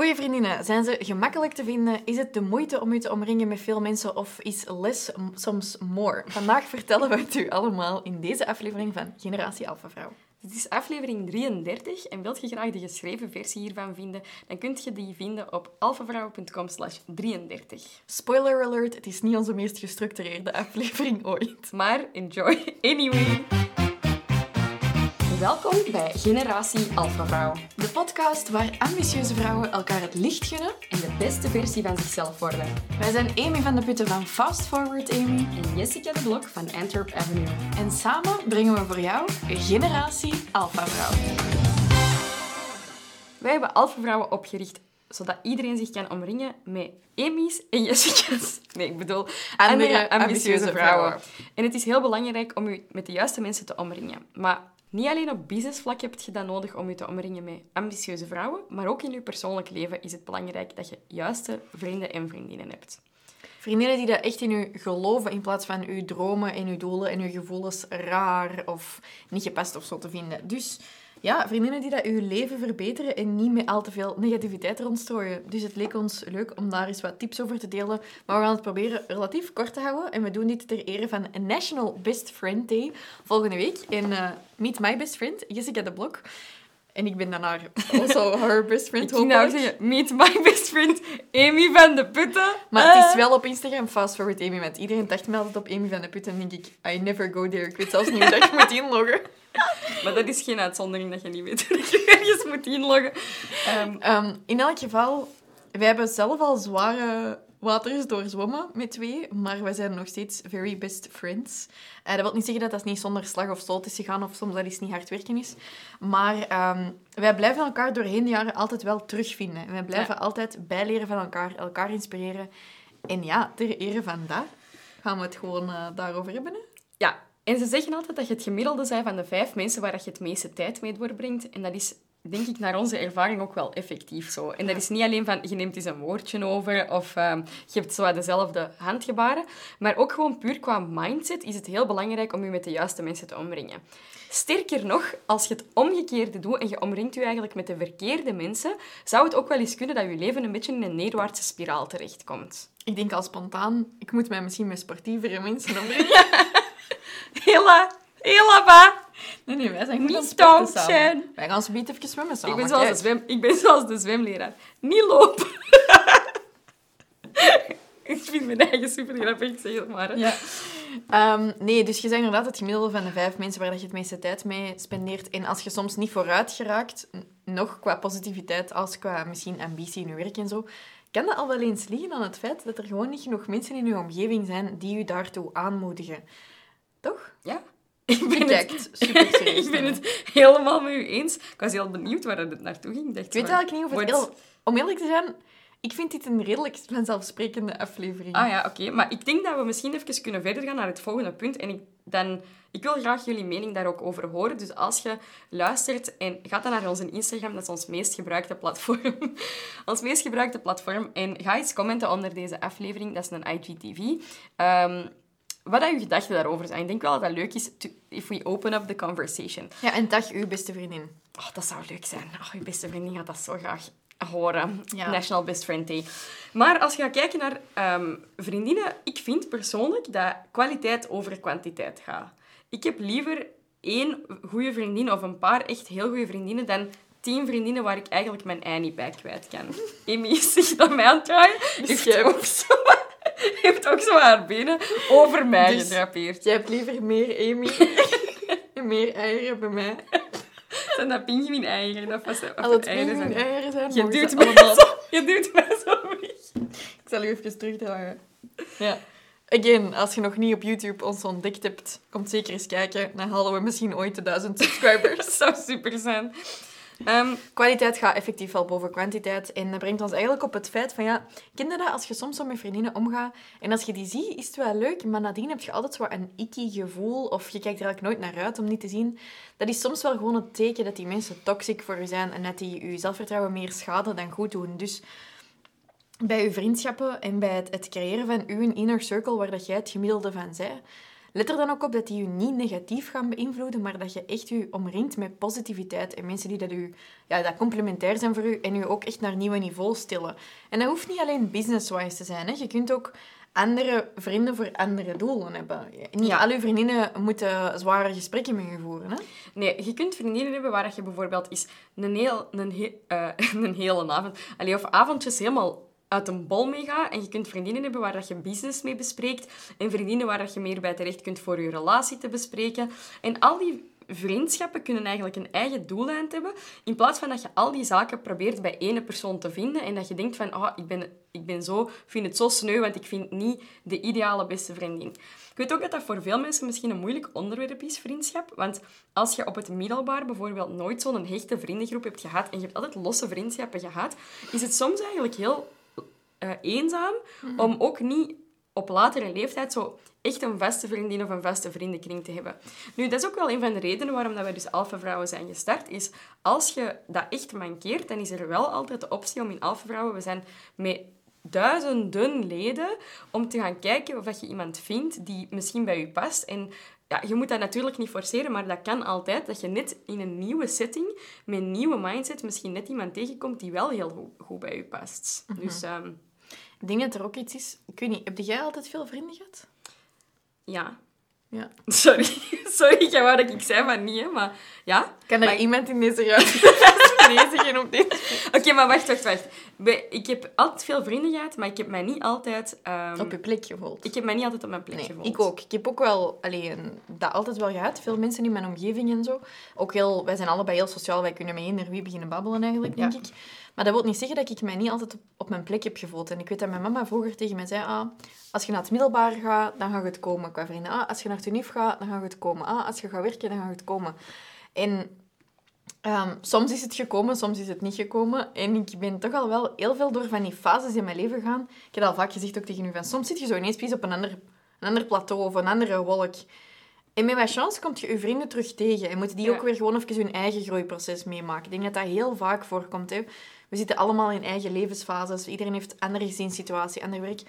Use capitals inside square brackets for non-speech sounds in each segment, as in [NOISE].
Goeie vriendinnen, zijn ze gemakkelijk te vinden? Is het de moeite om u te omringen met veel mensen of is less soms more? Vandaag [LAUGHS] vertellen we het u allemaal in deze aflevering van Generatie Alpha Vrouw. Dit is aflevering 33 en wilt je graag de geschreven versie hiervan vinden, dan kunt je die vinden op alphavrouwen.com slash 33. Spoiler alert, het is niet onze meest gestructureerde aflevering ooit. Maar enjoy anyway. Welkom bij Generatie Alpha Vrouw. De podcast waar ambitieuze vrouwen elkaar het licht gunnen. En de beste versie van zichzelf worden. Wij zijn Amy van de Putten van Fast Forward Amy. En Jessica de Blok van Antwerp Avenue. En samen brengen we voor jou Generatie Alpha Vrouw. Wij hebben Alpha Vrouwen opgericht zodat iedereen zich kan omringen met Amy's en Jessica's. Nee, ik bedoel andere, ambitieuze vrouwen. En het is heel belangrijk om je met de juiste mensen te omringen. Maar niet alleen op businessvlak heb je dat nodig om je te omringen met ambitieuze vrouwen, maar ook in je persoonlijk leven is het belangrijk dat je juiste vrienden en vriendinnen hebt. Vriendinnen die dat echt in u geloven in plaats van uw dromen en uw doelen en uw gevoelens raar of niet gepast of zo te vinden. Dus ja, vriendinnen die dat uw leven verbeteren en niet met al te veel negativiteit rondstrooien. Dus het leek ons leuk om daar eens wat tips over te delen. Maar we gaan het proberen relatief kort te houden. En we doen dit ter ere van National Best Friend Day volgende week. En uh, meet my best friend, Jessica de Blok. En ik ben dan haar, also her best friend, Ik nou zeggen, meet my best friend, Amy van de Putten. Maar het is wel op Instagram fast forward Amy, want iedereen dacht me altijd op Amy van de Putten. En denk ik, I never go there. Ik weet zelfs niet hoe dat je moet inloggen. [LAUGHS] Maar dat is geen uitzondering dat je niet weet hoe je ergens moet inloggen. Um, um, in elk geval, wij hebben zelf al zware waters doorzwommen met twee, maar wij zijn nog steeds very best friends. Uh, dat wil niet zeggen dat dat niet zonder slag of stoot is gegaan of soms dat iets niet hard werken is. Maar um, wij blijven elkaar doorheen de jaren altijd wel terugvinden. En wij blijven ja. altijd bijleren van elkaar, elkaar inspireren. En ja, ter ere van dat gaan we het gewoon uh, daarover hebben. Hè? Ja, en ze zeggen altijd dat je het gemiddelde bent van de vijf mensen waar je het meeste tijd mee doorbrengt. En dat is, denk ik, naar onze ervaring ook wel effectief zo. En dat is niet alleen van, je neemt eens een woordje over of um, je hebt zo dezelfde handgebaren. Maar ook gewoon puur qua mindset is het heel belangrijk om je met de juiste mensen te omringen. Sterker nog, als je het omgekeerde doet en je omringt je eigenlijk met de verkeerde mensen, zou het ook wel eens kunnen dat je leven een beetje in een neerwaartse spiraal terechtkomt. Ik denk al spontaan, ik moet mij misschien met sportievere mensen [LAUGHS] omringen. Hela, hela ba. Nee, nee, wij zijn niet stout zijn. Wij gaan zo even zwemmen samen. Ik ben, zoals de zwem, ik ben zoals de zwemleraar. Niet lopen. [LAUGHS] ik vind mijn eigen super grappig, zeg het maar. Ja. Um, nee, dus je zegt inderdaad het gemiddelde van de vijf mensen waar je het meeste tijd mee spendeert. En als je soms niet vooruit geraakt, nog qua positiviteit als qua misschien ambitie in je werk en zo, kan dat al wel eens liggen aan het feit dat er gewoon niet genoeg mensen in je omgeving zijn die je daartoe aanmoedigen. Toch? Ja. Ik ben het, super [LAUGHS] serieus. ik ben het helemaal met u eens. Ik was heel benieuwd waar het naartoe ging. Dacht ik weet eigenlijk niet of het heel... Om eerlijk te zijn, ik vind dit een redelijk vanzelfsprekende aflevering. Ah ja, oké. Okay. Maar ik denk dat we misschien even kunnen verder gaan naar het volgende punt. En ik, dan, ik wil graag jullie mening daar ook over horen. Dus als je luistert en gaat dan naar onze Instagram, dat is ons meest gebruikte platform. [LAUGHS] ons meest gebruikte platform. En ga eens commenten onder deze aflevering. Dat is een IGTV. Um, wat uw gedachten daarover zijn. Ik denk wel dat dat leuk is, to, if we open up the conversation. Ja, en dag uw beste vriendin. Oh, dat zou leuk zijn. Oh, uw beste vriendin gaat dat zo graag horen. Ja. National Best Friend Day. Maar als je gaat kijken naar um, vriendinnen, ik vind persoonlijk dat kwaliteit over kwantiteit gaat. Ik heb liever één goede vriendin of een paar echt heel goede vriendinnen dan tien vriendinnen waar ik eigenlijk mijn ei niet bij kwijt kan. [LAUGHS] Amy is zich aan mij aan het draaien. Dus jij ook zo [LAUGHS] heeft ook zo haar benen over mij dus gedrapeerd. Jij hebt liever meer Amy en meer eieren bij mij. [LAUGHS] Zijn dat pinguïn-eieren? Dat vast Als het pinguïn-eieren zijn, je duwt, mij zo, [LAUGHS] je duwt mij zo weg. Ik zal u even terugdragen. Ja. Again, als je nog niet op YouTube ons ontdekt hebt, kom zeker eens kijken. Dan halen we misschien ooit de duizend subscribers. dat zou super zijn. Um, kwaliteit gaat effectief wel boven kwantiteit. En dat brengt ons eigenlijk op het feit van, ja, je dat als je soms zo met vriendinnen omgaat en als je die ziet, is het wel leuk, maar nadien heb je altijd zo een icky gevoel of je kijkt er eigenlijk nooit naar uit om niet te zien. Dat is soms wel gewoon het teken dat die mensen toxic voor je zijn en dat die je zelfvertrouwen meer schaden dan goed doen. Dus bij je vriendschappen en bij het, het creëren van uw inner circle, waar dat jij het gemiddelde van zij, let er dan ook op dat die je niet negatief gaan beïnvloeden, maar dat je echt je omringt met positiviteit en mensen die dat, u, ja, dat complementair zijn voor u en u ook echt naar nieuwe niveaus tillen. En dat hoeft niet alleen business-wise te zijn. Hè. Je kunt ook andere vrienden voor andere doelen hebben. Niet Ja. al uw vriendinnen moeten zware gesprekken met je voeren. Hè? Nee, je kunt vriendinnen hebben waar je bijvoorbeeld eens een, heel, een, he- eh, [LAUGHS] een hele avond... Allee, of avondjes helemaal uit een bol mee gaat. En je kunt vriendinnen hebben waar dat je business mee bespreekt. En vriendinnen waar dat je meer bij terecht kunt voor je relatie te bespreken. En al die vriendschappen kunnen eigenlijk een eigen doeleind hebben. In plaats van dat je al die zaken probeert bij ene persoon te vinden. En dat je denkt van, ah, ik, ben, ik ben zo, vind het zo sneu, want ik vind niet de ideale beste vriendin. Ik weet ook dat dat voor veel mensen misschien een moeilijk onderwerp is, vriendschap. Want als je op het middelbaar bijvoorbeeld nooit zo'n hechte vriendengroep hebt gehad en je hebt altijd losse vriendschappen gehad, is het soms eigenlijk heel eh, eenzaam om ook niet op latere leeftijd zo echt een vaste vriendin of een vaste vriendenkring te hebben. Nu, dat is ook wel een van de redenen waarom dat wij dus Alpha Vrouwen zijn gestart, is als je dat echt mankeert, dan is er wel altijd de optie om in Alpha Vrouwen, we zijn met duizenden leden, om te gaan kijken of dat je iemand vindt die misschien bij je past. En ja, je moet dat natuurlijk niet forceren, maar dat kan altijd. Dat je net in een nieuwe setting, met een nieuwe mindset, misschien net iemand tegenkomt die wel heel goed, bij je past. Dus ehm, Ik denk dat er ook iets is... Ik weet niet, heb jij altijd veel vrienden gehad? ja. Ja. Sorry, [LAUGHS] sorry, wou dat ik zei van niet, hè, maar ja. Kan er Maar- iemand in deze ruimte [LAUGHS] op dit... [LAUGHS] Oké, maar wacht, wacht, wacht. Ik heb altijd veel vrienden gehad, maar ik heb mij niet altijd... ehm, Op je plek gevoeld? Ik heb mij niet altijd op mijn plek Nee, gevoeld. ik ook. Ik heb ook wel alleen, dat altijd wel gehad. Veel mensen in mijn omgeving en zo. Ook heel, wij zijn allebei heel sociaal. Wij kunnen met eender wie beginnen babbelen eigenlijk, denk Ja. ik. Maar dat wil niet zeggen dat ik mij niet altijd op, op mijn plek heb gevoeld. En ik weet dat mijn mama vroeger tegen mij zei... Ah, als je naar het middelbaar gaat, dan gaat het komen qua vrienden. Ah, als je naar het unief gaat, dan gaat het komen. Ah, als je gaat werken, dan gaat het komen. En Ehm, soms is het gekomen, soms is het niet gekomen. En ik ben toch al wel heel veel door van die fases in mijn leven gegaan. Ik heb al vaak gezegd ook tegen u van soms zit je zo ineens precies op een ander, een ander plateau of een andere wolk. En met wat chance komt je je vrienden terug tegen. En moeten die Ja. ook weer gewoon even hun eigen groeiproces meemaken. Ik denk dat dat heel vaak voorkomt. Hè. We zitten allemaal in eigen levensfases. Iedereen heeft een andere gezinssituatie, ander werk.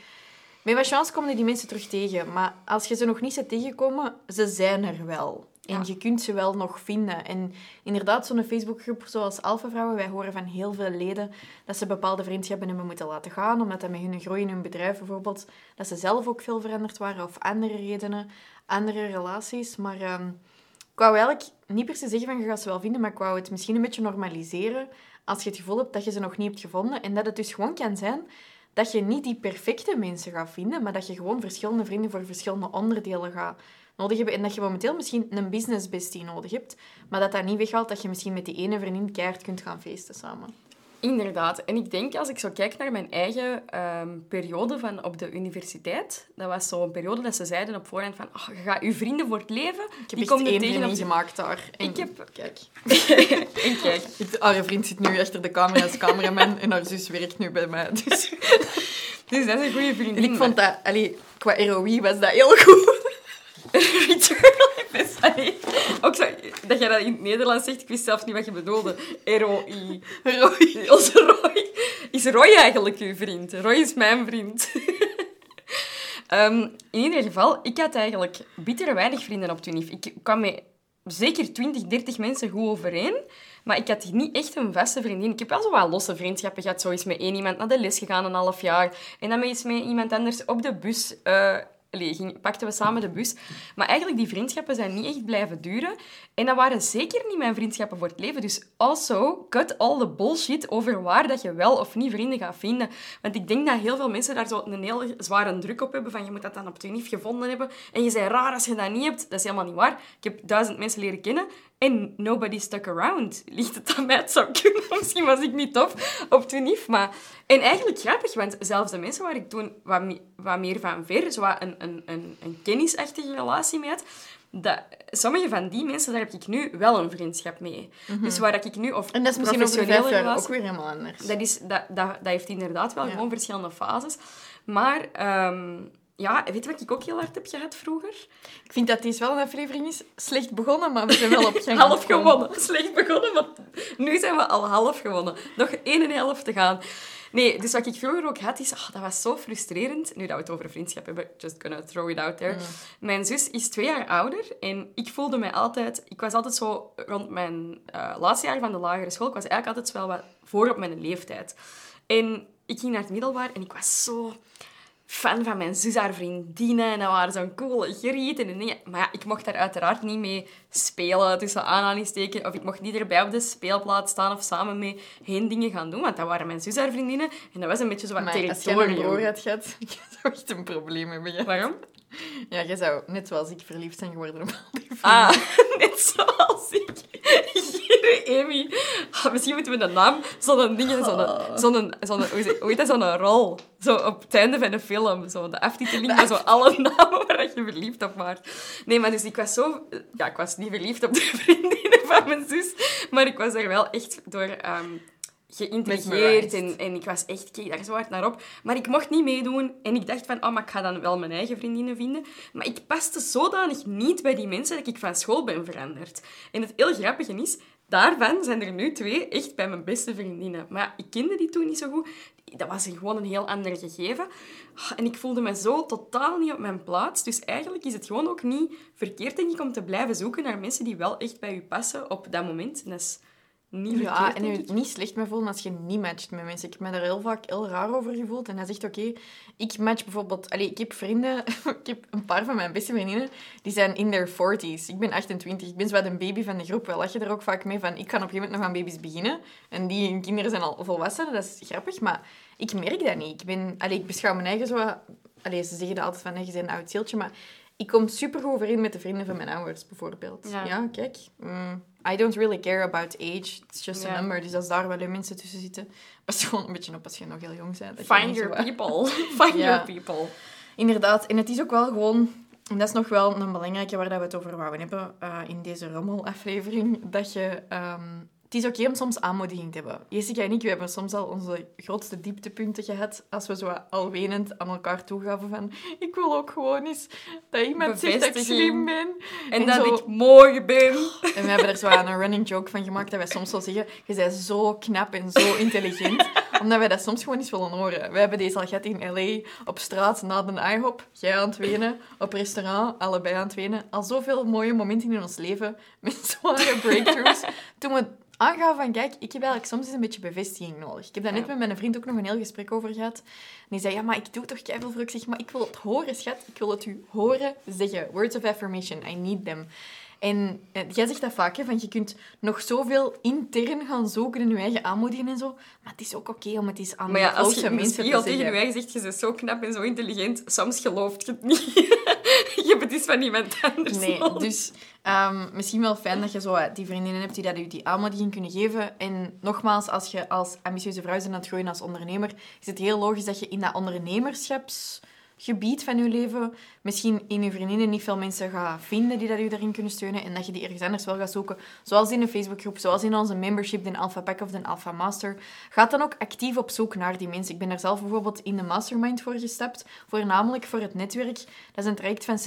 Met wat chance komen die mensen terug tegen. Maar als je ze nog niet ziet tegenkomen, ze zijn er wel. En Ja. je kunt ze wel nog vinden. En inderdaad, zo'n Facebookgroep zoals Alpha Vrouwen, wij horen van heel veel leden dat ze bepaalde vriendschappen hebben moeten laten gaan, omdat dat met hun groei in hun bedrijf bijvoorbeeld, dat ze zelf ook veel veranderd waren, of andere redenen, andere relaties. Maar ehm, ik wou eigenlijk niet per se zeggen van je gaat ze wel vinden, maar ik wou het misschien een beetje normaliseren als je het gevoel hebt dat je ze nog niet hebt gevonden. En dat het dus gewoon kan zijn dat je niet die perfecte mensen gaat vinden, maar dat je gewoon verschillende vrienden voor verschillende onderdelen gaat nodig hebben. En dat je momenteel misschien een business bestie nodig hebt, maar dat dat niet weghaalt dat je misschien met die ene vriendin keihard kunt gaan feesten samen. Inderdaad. En ik denk, als ik zo kijk naar mijn eigen ehm, periode van op de universiteit, dat was zo'n periode dat ze zeiden op voorhand van, oh, je gaat je vrienden voor het leven, Ik heb die echt één tegen vriendin op... gemaakt daar. En Ik heb- Kijk. [LAUGHS] En kijk, [LAUGHS] andere vriend zit nu achter de camera als cameraman en haar zus werkt nu bij mij. Dus... [LAUGHS] dus dat is een goede vriendin. En ik vond dat... Allee, qua ROI was dat heel goed. Return on invest- Allee, Ook zo, dat jij dat in het Nederlands zegt, ik wist zelfs niet wat je bedoelde. ROI. ROI. [LAUGHS] Onze Roy. Is Roy eigenlijk uw vriend? Roy is mijn vriend. [LAUGHS] Ehm, in ieder geval, ik had eigenlijk bitter weinig vrienden op Tunif. Ik kwam met zeker 20, 30 mensen goed overeen. Maar ik had niet echt een vaste vriendin. Ik heb wel zo wat losse vriendschappen gehad. Zo is met één iemand naar de les gegaan, een half jaar. En dan is met iemand anders op de bus... eh, allee, pakten we samen de bus. Maar eigenlijk, die vriendschappen zijn niet echt blijven duren. En dat waren zeker niet mijn vriendschappen voor het leven. Dus also, cut all the bullshit over waar dat je wel of niet vrienden gaat vinden. Want ik denk dat heel veel mensen daar zo een heel zware druk op hebben. Van, je moet dat dan op Tunif gevonden hebben. En je bent raar als je dat niet hebt. Dat is helemaal niet waar. Ik heb duizend mensen leren kennen. En nobody stuck around. Ligt het aan mij? Het zou kunnen. [LAUGHS] Misschien was ik niet tof op Tunif. Maar... En eigenlijk grappig, want zelfs de mensen waar ik toen wat, me- wat meer van ver, zo wat een, een, een, een kennisachtige relatie mee had, dat, sommige van die mensen, daar heb ik nu wel een vriendschap mee. Dus waar ik nu... Of Mhm. En dat is misschien over professionele vijf jaar relatie- ook weer helemaal anders. dat, is, dat, dat, dat heeft inderdaad wel Ja. gewoon verschillende fases. Maar ehm, ja, weet je wat ik ook heel hard heb gehad vroeger? Ik vind dat deze wel een aflevering is. Slecht begonnen, maar we zijn wel op [LAUGHS] gang half gewonnen. Slecht begonnen, maar nu zijn we al half gewonnen. Nog één en helft te gaan. Nee, dus wat ik vroeger ook had, is... ah, dat was zo frustrerend. Nu dat we het over vriendschap hebben, just gonna throw it out there. Mijn zus is twee jaar ouder en ik voelde mij altijd... Ik was altijd zo rond mijn eh, laatste jaar van de lagere school. Ik was eigenlijk altijd wel wat voor op mijn leeftijd. En ik ging naar het middelbaar en ik was zo fan van mijn zus, haar vriendinnen. En dat waren zo'n coole grieten en dingen. Maar ja, ik mocht daar uiteraard niet mee spelen, tussen aanhalingstekens. Of ik mocht niet erbij op de speelplaats staan of samen mee heen dingen gaan doen. Want dat waren mijn zus, haar vriendinnen. En dat was een beetje zo wat Maar als je territorium. een broer had gehad, [LAUGHS] zou echt een probleem hebben. gehad. Waarom? Ja, je zou net zoals ik verliefd zijn geworden op al die vrienden. Ah, [LAUGHS] net zoals ik. Hier, Amy. Ah, misschien moeten we een naam, zo'n ding, zo'n, zo'n, zo'n, hoe heet dat, zo'n rol. Zo op het einde van de film. Zo de aftiteling met zo alle namen waar je verliefd op waart. Nee, maar dus ik was zo... Ja, ik was niet verliefd op de [LAUGHS] vriendinnen van mijn zus. Maar ik was er wel echt door... ehm geïntrigeerd en, en ik was echt, keek daar zo hard naar op. Maar ik mocht niet meedoen en ik dacht van, oh, maar ik ga dan wel mijn eigen vriendinnen vinden. Maar ik paste zodanig niet bij die mensen dat ik van school ben veranderd. En het heel grappige is, daarvan zijn er nu twee echt bij mijn beste vriendinnen. Maar ik kende die toen niet zo goed. Dat was gewoon een heel ander gegeven. Ah, En ik voelde me zo totaal niet op mijn plaats. Dus eigenlijk is het gewoon ook niet verkeerd, denk ik, om te blijven zoeken naar mensen die wel echt bij u passen op dat moment. En dat is niet Ja, en je niet slecht mee voelen als je niet matcht met mensen. Ik heb me daar heel vaak heel raar over gevoeld. En hij zegt, oké, ik match bijvoorbeeld... Allee, ik heb vrienden... [LAUGHS] ik heb een paar van mijn beste vriendinnen, die zijn in their 40s. Ik ben 28. Ik ben zo wat een baby van de groep. We lachen er ook vaak mee van... Ik kan op een gegeven moment nog aan baby's beginnen. En die hun kinderen zijn al volwassen. Dat is grappig, maar ik merk dat niet. Ik, ben, allee, ik beschouw mijn eigen zo... Allee, ze zeggen dat altijd van, je bent een oud zieltje, maar... Ik kom super goed overeen met de vrienden van mijn ouders, bijvoorbeeld. Ja. Ja, kijk. mm, I don't really care about age. It's just a number. Dus als daar wel mensen tussen zitten... Pas gewoon een beetje op als je nog heel jong bent. [LAUGHS] Find your people. Find Ja. your people. Inderdaad. En het is ook wel gewoon... En dat is nog wel een belangrijke waar we het over wouden hebben eh, in deze rommelaflevering. Dat je... ehm, het is oké om soms aanmoediging te hebben. Jessica en ik, we hebben soms al onze grootste dieptepunten gehad. Als we zo al wenend aan elkaar toegaven van... Ik wil ook gewoon eens dat iemand zegt dat ik slim ben. En, En dat zo- ik mooi ben. En we hebben er zo aan een running joke van gemaakt dat wij soms wel zeggen, je bent zo knap en zo intelligent. [LAUGHS] Omdat wij dat soms gewoon eens willen horen. We hebben deze al gehad in L.A. op straat na de IHOP. Jij aan het wenen. Op restaurant, allebei aan het wenen. Al zoveel mooie momenten in ons leven met [LAUGHS] zware breakthroughs. Toen we aangaven van, kijk, ik heb eigenlijk soms eens een beetje bevestiging nodig. Ik heb daar net met mijn vriend ook nog een heel gesprek over gehad. En die zei, ja, maar ik doe toch keiveel voor. Ik zeg, maar ik wil het horen, schat. Ik wil het u horen zeggen. Words of affirmation, I need them. En eh, jij zegt dat vaak, hè, van je kunt nog zoveel intern gaan zoeken in je eigen aanmoedigen en zo. Maar het is ook oké om het eens aan Maar ja, als je mensen te spiegel tegen je eigen zegt, je bent zo knap en zo intelligent, soms gelooft je het niet. [LAUGHS] je hebt het eens van iemand anders Nee, nodig. dus ehm, misschien wel fijn dat je zo eh, die vriendinnen hebt die dat je die aanmoediging kunnen geven. En nogmaals, als je als ambitieuze vrouw bent aan het groeien als ondernemer, is het heel logisch dat je in dat ondernemerschapsgebied van je leven misschien in je vriendinnen niet veel mensen gaat vinden die dat je daarin kunnen steunen en dat je die ergens anders wel gaat zoeken. Zoals in een Facebookgroep, zoals in onze membership, de Alpha Pack of de Alpha Master. Ga dan ook actief op zoek naar die mensen. Ik ben daar zelf bijvoorbeeld in de mastermind voor gestapt, voornamelijk voor het netwerk. Dat is een traject van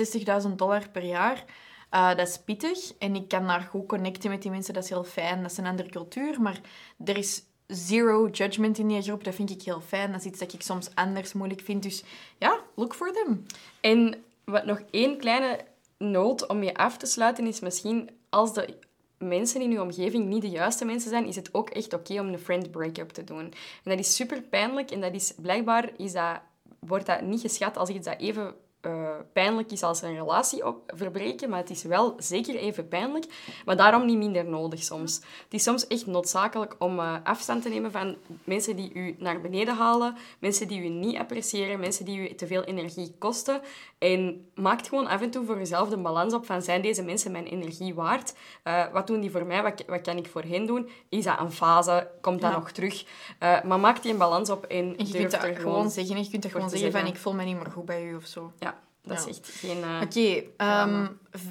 60.000 dollar per jaar. Uh, dat is pittig en ik kan daar goed connecten met die mensen. Dat is heel fijn. Dat is een andere cultuur, maar er is zero judgment in die groep. Dat vind ik heel fijn. Dat is iets dat ik soms anders moeilijk vind. Dus ja, look for them. En wat nog één kleine noot om je af te sluiten is misschien als de mensen in je omgeving niet de juiste mensen zijn, is het ook echt oké om een friend break-up te doen. En dat is super pijnlijk en dat is blijkbaar is dat, wordt dat niet geschat als iets dat even eh, pijnlijk is als een relatie op, verbreken, maar het is wel zeker even pijnlijk, maar daarom niet minder nodig soms. Het is soms echt noodzakelijk om eh, afstand te nemen van mensen die u naar beneden halen, mensen die u niet appreciëren, mensen die u te veel energie kosten. En maak gewoon af en toe voor jezelf de balans op van zijn deze mensen mijn energie waard? Eh, wat doen die voor mij? Wat, wat kan ik voor hen doen? Is dat een fase? Komt dat Ja. nog terug? Maar maak die een balans op en, En je durf kunt dat er gewoon zeggen. Je kunt dat gewoon zeggen van ik voel me niet meer goed bij u of zo. Ja, Dat Ja. is echt geen... eh, Oké, ehm,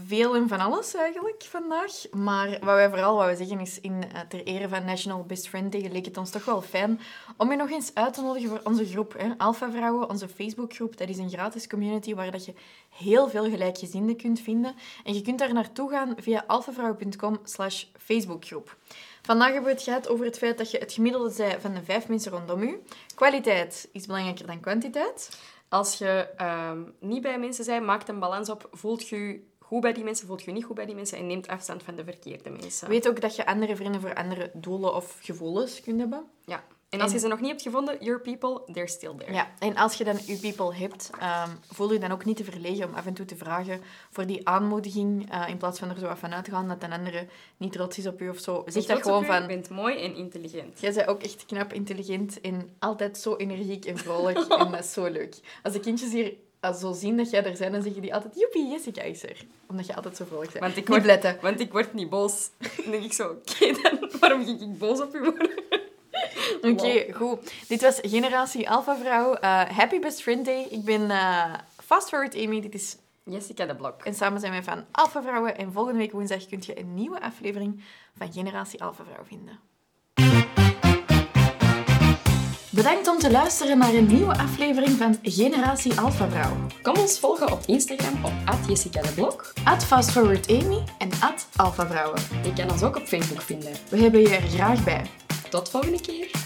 veel en van alles eigenlijk vandaag. Maar wat wij vooral wat we zeggen is, in, eh, ter ere van National Best Friend Day, leek het ons toch wel fijn om je nog eens uit te nodigen voor onze groep. Hè? Alpha Vrouwen, onze Facebookgroep. Dat is een gratis community waar dat je heel veel gelijkgezinden kunt vinden. En je kunt daar naartoe gaan via alphavrouwen.com slash Facebookgroep. Vandaag hebben we het gehad over het feit dat je het gemiddelde zij van de vijf mensen rondom u. Kwaliteit is belangrijker dan kwantiteit. Als je ehm, niet bij mensen bent, maakt een balans op. Voelt je je goed bij die mensen, voelt je je niet goed bij die mensen en neemt afstand van de verkeerde mensen. Weet ook dat je andere vrienden voor andere doelen of gevoelens kunt hebben. Ja. En als je ze nog niet hebt gevonden, your people, they're still there. Ja, en als je dan je people hebt, ehm, voel je dan ook niet te verlegen om af en toe te vragen voor die aanmoediging, eh, in plaats van er zo af van uit te gaan dat een andere niet trots is op u of zo. Zeg dat gewoon Je van, bent mooi en intelligent. jij bent ook echt knap, intelligent en altijd zo energiek en vrolijk [LAUGHS] en dat is zo leuk. Als de kindjes hier eh, zo zien dat jij er bent, dan zeggen die altijd, joepie, Jessica is er. Omdat je altijd zo vrolijk bent. Want ik niet word- letten. Want ik word niet boos. Dan denk ik zo, oké, dan waarom ging ik boos op u worden? Oké, goed. Dit was Generatie Alpha Vrouw. Eh, happy Best Friend Day. Ik ben eh Fast Forward Amy. Dit is Jessica de Blok. En samen zijn wij van Alpha Vrouwen. En volgende week woensdag kun je een nieuwe aflevering van Generatie Alpha Vrouw vinden. Bedankt om te luisteren naar een nieuwe aflevering van Generatie Alpha Vrouw. Kom ons volgen op Instagram op Jessica de Blok. FastForwardAmy en Alpha Vrouwen. Je kan ons ook op Facebook vinden. We hebben je er graag bij. Tot volgende keer.